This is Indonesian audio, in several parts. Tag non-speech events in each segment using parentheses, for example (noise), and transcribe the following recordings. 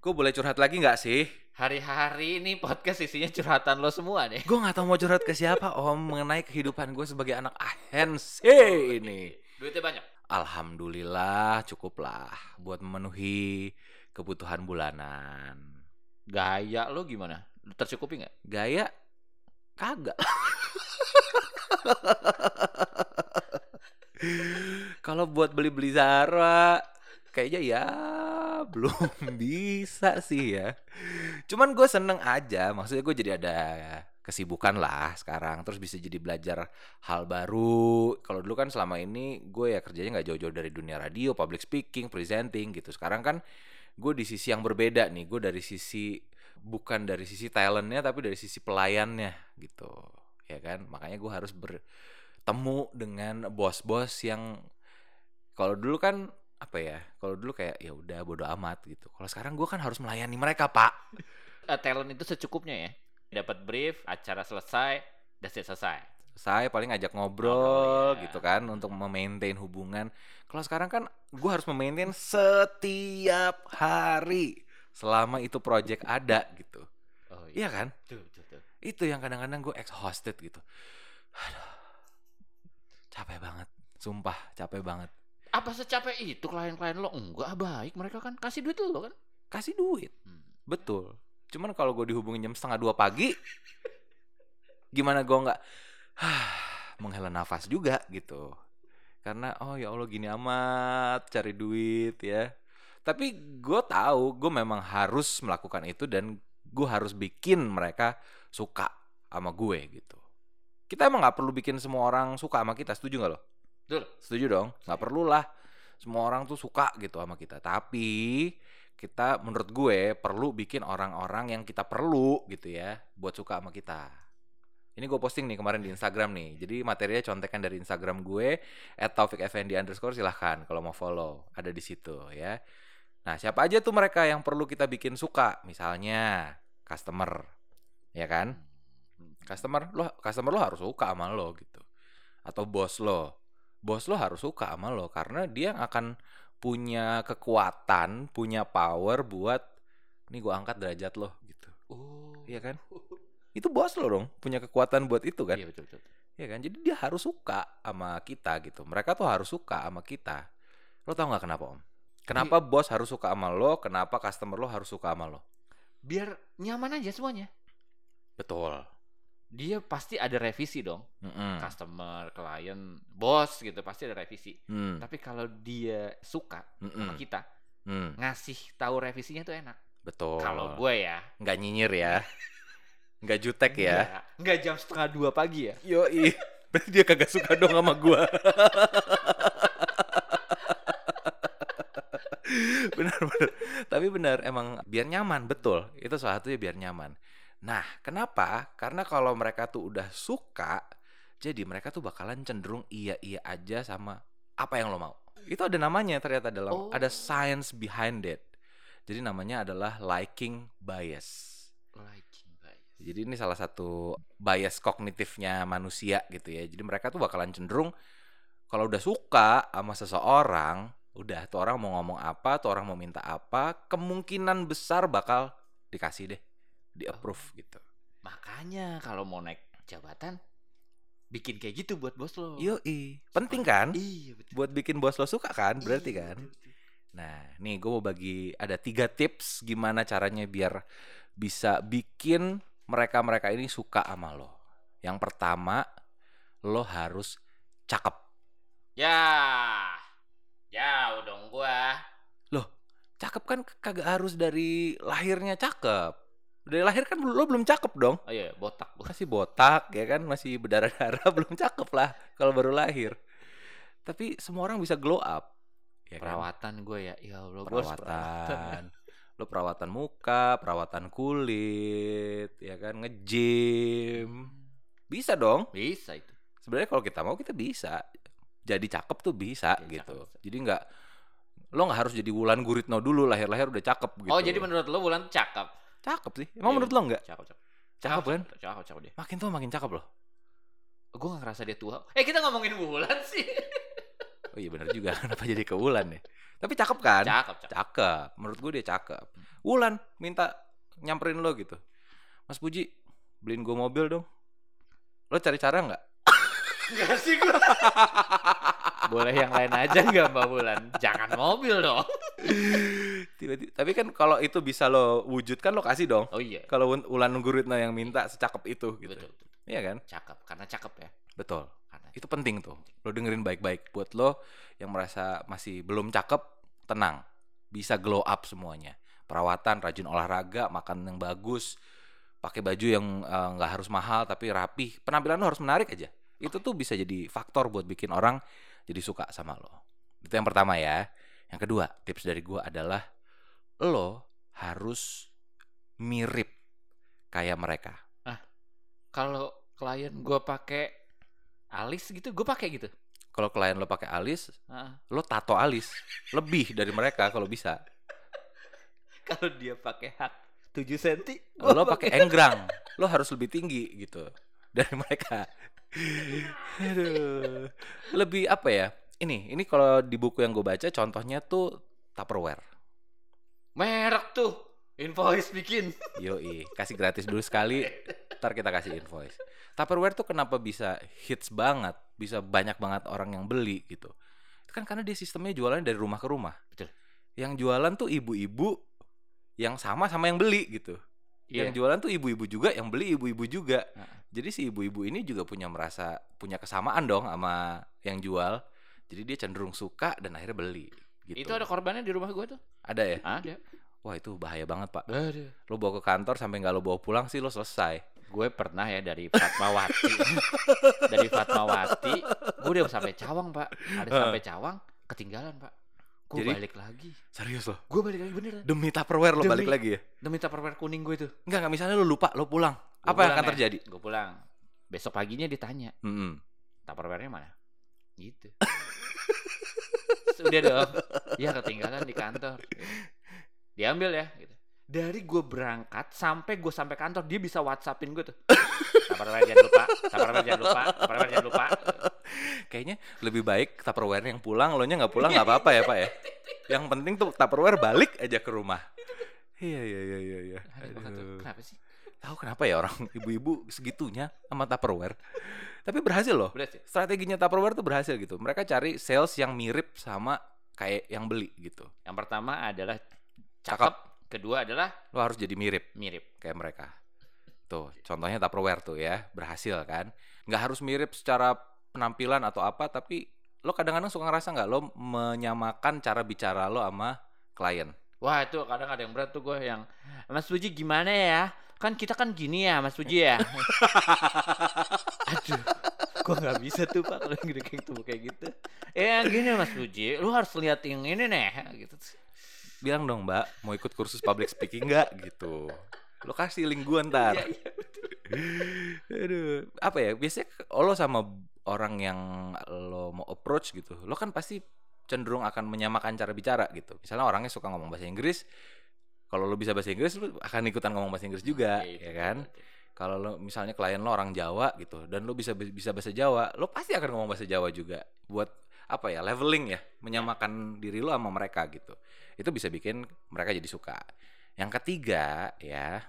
Gue boleh curhat lagi nggak sih? Hari-hari ini podcast isinya curhatan lo semua deh. Gue nggak tahu mau curhat ke siapa om mengenai kehidupan gue sebagai anak ANC ini. Duitnya banyak. Alhamdulillah cukuplah buat memenuhi kebutuhan bulanan. Gaya lo gimana? Tercukupi nggak? Gaya kagak. (laughs) Kalau buat beli-beli Zara kayaknya ya belum (laughs) bisa sih ya. Cuman gue seneng aja, maksudnya gue jadi ada kesibukan lah sekarang, terus bisa jadi belajar hal baru. Kalau dulu kan selama ini gue ya kerjanya nggak jauh-jauh dari dunia radio, public speaking, presenting gitu. Sekarang kan gue di sisi yang berbeda nih, gue dari sisi bukan dari sisi talentnya tapi dari sisi pelayannya gitu, ya kan? Makanya gue harus bertemu dengan bos-bos yang kalau dulu kan apa ya kalau dulu kayak ya udah bodo amat gitu. Kalau sekarang gue kan harus melayani mereka pak. Eh, talent itu secukupnya ya. Dapat brief, acara selesai, it selesai. saya paling ngajak ngobrol Ngobrol, iya. gitu kan untuk memaintain hubungan. Kalau sekarang kan gue harus memaintain setiap hari selama itu project ada gitu. Oh iya. Kan? Tuh, tuh, tuh. itu yang kadang-kadang gue exhausted gitu. Aduh, capek banget sumpah capek banget Apa secapek itu klien-klien lo? Enggak, baik mereka kan kasih duit lo kan. kasih duit Hmm. Betul. Cuman kalau gue dihubungin jam setengah dua pagi, gimana gue nggak menghela nafas juga gitu. Karena oh ya Allah gini amat cari duit ya. Tapi gue tahu gue memang harus melakukan itu dan gue harus bikin mereka suka sama gue gitu. Kita emang nggak perlu bikin semua orang suka sama kita, setuju nggak lo? Betul. Setuju dong? Nggak perlu lah. Semua orang tuh suka gitu sama kita. Tapi kita menurut gue perlu bikin orang-orang yang kita perlu gitu ya buat suka sama kita. Ini gue posting nih kemarin di Instagram nih. Jadi materinya contekan dari Instagram gue @taufikfnd underscore silahkan kalau mau follow ada di situ ya. Nah siapa aja tuh mereka yang perlu kita bikin suka? Misalnya customer, ya kan? Customer lo customer lo harus suka sama lo gitu. Atau bos lo, bos lo harus suka sama lo karena dia yang akan punya kekuatan, punya power buat nih gue angkat derajat lo gitu. Oh. Iya kan? Itu bos lo dong, punya kekuatan buat itu kan? Iya betul betul. Iya kan? Jadi dia harus suka sama kita gitu. Mereka tuh harus suka sama kita. Lo tau nggak kenapa om? Kenapa bos harus suka sama lo? Kenapa customer lo harus suka sama lo? Biar nyaman aja semuanya. Betul. Dia pasti ada revisi dong. Mm-mm. Customer, klien, bos gitu pasti ada revisi. Hmm. Tapi kalau dia suka sama Mm-mm. kita, Hmm. ngasih tahu revisinya tuh enak. Betul. Kalau gue ya, nggak nyinyir ya, (laughs) nggak jutek ya. Nggak, jam setengah dua pagi ya. Yoi. Berarti dia kagak suka dong sama gua. (laughs) benar benar. Tapi benar emang biar nyaman betul. Itu salah satunya biar nyaman. Nah, kenapa? Karena kalau mereka tuh udah suka, jadi mereka tuh bakalan cenderung iya-iya aja sama apa yang lo mau. Itu ada namanya ternyata dalam Oh. ada science behind it. Jadi namanya adalah liking bias. Liking bias. Jadi ini salah satu bias kognitifnya manusia gitu ya. Jadi mereka tuh bakalan cenderung kalau udah suka sama seseorang, udah tuh orang mau ngomong apa, tuh orang mau minta apa, kemungkinan besar bakal dikasih deh, di approve gitu. Makanya kalau mau naik jabatan, bikin kayak gitu buat bos lo. Yoi, penting kan? Iya betul. Buat bikin bos lo suka kan, berarti Iya, kan? betul. Nah, nih gue mau bagi ada tiga tips gimana caranya biar bisa bikin mereka-mereka ini suka sama lo. Yang pertama, lo harus cakep. Ya, jauh dong gua. Cakep kan kagak harus dari lahirnya cakep. Dari lahir kan lo belum cakep dong. Oh iya, botak. Masih botak ya kan, masih berdarah-darah (laughs) belum cakep lah kalau baru lahir. Tapi semua orang bisa glow up. Ya kan? Perawatan gue ya, ya Allah, harus perawatan. (laughs) Lo perawatan muka, perawatan kulit, ya kan, nge-gym. Bisa dong. Bisa itu. Sebenarnya kalau kita mau kita bisa. Jadi cakep tuh bisa Jadi gitu. cakep. Jadi nggak lo nggak harus jadi Wulan Guritno dulu lahir-lahir udah cakep gitu. Oh, jadi menurut lo Bulan cakep? Cakep sih. Emang Iya. menurut lo nggak? Cakep, cakep. Cakep kan? Cakep, cakep dia. Makin tua makin cakep loh. Gue gak ngerasa dia tua. Eh, kita ngomongin Bulan sih. (laughs) Oh iya benar juga. Kenapa jadi ke Wulan ya? Tapi cakep kan? Cakep, cakep. Cakep. Menurut gue dia cakep. Wulan minta nyamperin lo gitu. Mas Puji, beliin gue mobil dong. Lo cari cara nggak? (laughs) Enggak sih gua. (laughs) Boleh yang lain aja nggak Mbak Bulan? Jangan mobil dong. Tiba-tiba. Tapi kan kalau itu bisa lo wujudkan lo kasih dong. Oh iya. Kalau Wulan Nungguritno yang minta secakep itu gitu. Betul, betul. Iya kan? Cakep karena cakep ya. Betul. Karena Itu penting tuh. Lo dengerin baik-baik buat lo yang merasa masih belum cakep, tenang. Bisa glow up semuanya. Perawatan, rajin olahraga, makan yang bagus, pakai baju yang eh, nggak harus mahal tapi rapi. Penampilan lo harus menarik aja. Itu tuh bisa jadi faktor buat bikin orang jadi suka sama lo. Itu yang pertama ya. Yang kedua, tips dari gua adalah lo harus mirip kayak mereka. kalau klien gua pakai alis gitu, gua pakai gitu. Kalau klien lo pakai alis, Heeh. lo tato alis lebih dari mereka kalau bisa. (laughs) Kalau dia pakai hak 7 cm, lo pakai enggrang lo harus lebih tinggi gitu dari mereka (laughs) Aduh. lebih apa ya ini ini kalau di buku yang gue baca contohnya tuh tupperware merek tuh invoice bikin. (laughs) yoi kasih gratis dulu sekali ntar kita kasih invoice tupperware tuh kenapa bisa hits banget bisa banyak banget orang yang beli gitu itu kan karena dia sistemnya jualan dari rumah ke rumah Betul. yang jualan tuh ibu-ibu yang sama sama yang beli gitu Iya. yang jualan tuh ibu-ibu juga yang beli ibu-ibu juga Heeh. jadi si ibu-ibu ini juga punya merasa punya kesamaan dong sama yang jual jadi dia cenderung suka dan akhirnya beli gitu Itu ada korbannya di rumah gua tuh. ada ya Ada. wah itu bahaya banget pak Ada. lo bawa ke kantor sampai nggak lo bawa pulang sih lo selesai Gue pernah ya dari Fatmawati. (laughs) dari Fatmawati, gue udah sampai Cawang, Pak. Ada sampai Cawang, ketinggalan, Pak. Gue Jadi? balik lagi. serius lo Gue balik lagi beneran. demi tupperware lo Demi- balik lagi ya Demi tupperware kuning gue itu. nggak nggak misalnya lo lupa lo pulang apa yang akan terjadi Gue pulang. Besok paginya ditanya, Mm-mm. tupperware-nya mana? Gitu. Sudah dong. Ya ketinggalan di kantor. Diambil ya. Gitu. Dari gue berangkat sampai gue sampai kantor dia bisa WhatsAppin gue tuh. Tupperware jangan lupa, Tupperware jangan lupa, Tupperware jangan lupa. kayaknya lebih baik tupperware yang pulang lo nya nggak pulang nggak apa-apa ya pak ya yang penting tuh tupperware balik aja ke rumah iya iya iya iya iya. Kenapa sih? Tahu kenapa ya orang (laughs) ibu-ibu segitunya sama Tupperware tapi berhasil loh sih. strateginya Tupperware tuh berhasil gitu mereka cari sales yang mirip sama kayak yang beli gitu Yang pertama adalah Cakep. cakep, kedua adalah lo harus jadi mirip mirip. kayak mereka tuh contohnya Tupperware tuh ya berhasil kan nggak harus mirip secara penampilan atau apa tapi lo kadang-kadang suka ngerasa nggak lo menyamakan cara bicara lo sama klien Wah itu kadang ada yang berat tuh gue yang Mas Puji gimana ya? Kan kita kan gini ya Mas Puji ya. Aduh, gue nggak bisa tuh pak kalau gini kayak gitu kayak gitu. Eh gini Mas Puji, lu harus lihat yang ini nih gitu. bilang dong mbak mau ikut kursus public speaking nggak gitu lo kasih link gua ntar Iya, iya. Aduh, apa ya? Biasanya lo sama orang yang lo mau approach gitu, lo kan pasti cenderung akan menyamakan cara bicara gitu. Misalnya orangnya suka ngomong bahasa Inggris, kalau lo bisa bahasa Inggris, lo akan ikutan ngomong bahasa Inggris juga, Iya, ya kan? Kalau lo misalnya klien lo orang Jawa gitu, dan lo bisa bisa bahasa Jawa, lo pasti akan ngomong bahasa Jawa juga. Buat apa ya? Leveling ya, menyamakan diri lo sama mereka gitu. Itu bisa bikin mereka jadi suka. Yang ketiga ya,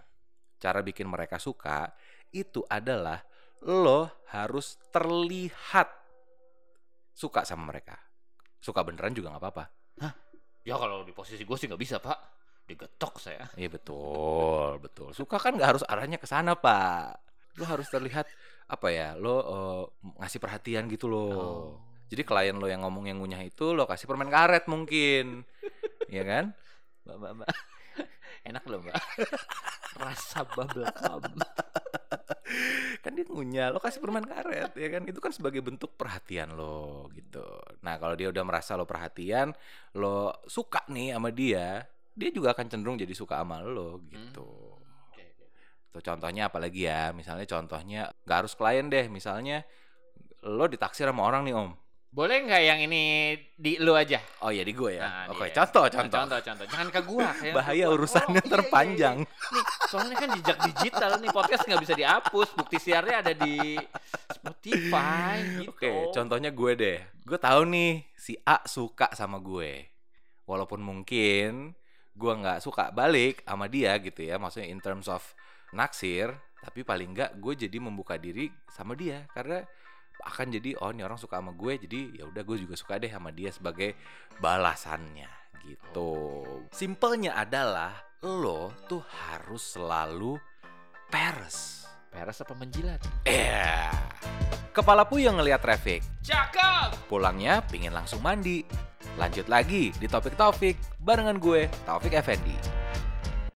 cara bikin mereka suka itu adalah lo harus terlihat suka sama mereka. Suka beneran juga nggak apa-apa. Ya kalau di posisi gue sih nggak bisa pak, digetok saya. Iya betul, betul. Suka kan nggak harus arahnya ke sana pak. Lo harus terlihat apa ya? Lo eh, ngasih perhatian gitu loh. Oh. Jadi klien lo yang ngomong yang ngunyah itu lo kasih permen karet mungkin, (laughs) Iya kan? Mbak, mbak, mbak. Enak loh mbak. (laughs) Rasa bubble gum. kan dia ngunyah lo kasih permen karet ya kan itu kan sebagai bentuk perhatian lo gitu nah kalau dia udah merasa lo perhatian lo suka nih sama dia dia juga akan cenderung jadi suka sama lo gitu Oke, oke. tuh contohnya apalagi ya misalnya contohnya nggak harus klien deh misalnya lo ditaksir sama orang nih om Boleh nggak yang ini di lu aja? oh ya di gue ya Nah, oke dia. contoh Nah, contoh contoh, contoh. Jangan ke gua. (laughs) kayak bahaya ke gua. urusannya Oh, iya, iya, terpanjang iya. Nih, soalnya kan jejak digital nih podcast nggak bisa dihapus. Bukti siarnya ada di Spotify gitu. Oke, contohnya gue deh. Gue tahu nih si A suka sama gue. walaupun mungkin gua nggak suka balik sama dia gitu ya. Maksudnya in terms of naksir tapi paling nggak gue jadi membuka diri sama dia. Karena akan jadi oh ini orang suka sama gue jadi ya udah gue juga suka deh sama dia sebagai balasannya gitu. Simpelnya adalah lo tuh harus selalu peres. Peres apa menjilat? eh kepala puyeng ngeliat traffic Cakep. pulangnya pingin langsung mandi. Lanjut lagi di topik Taufik barengan gue Taufik Effendi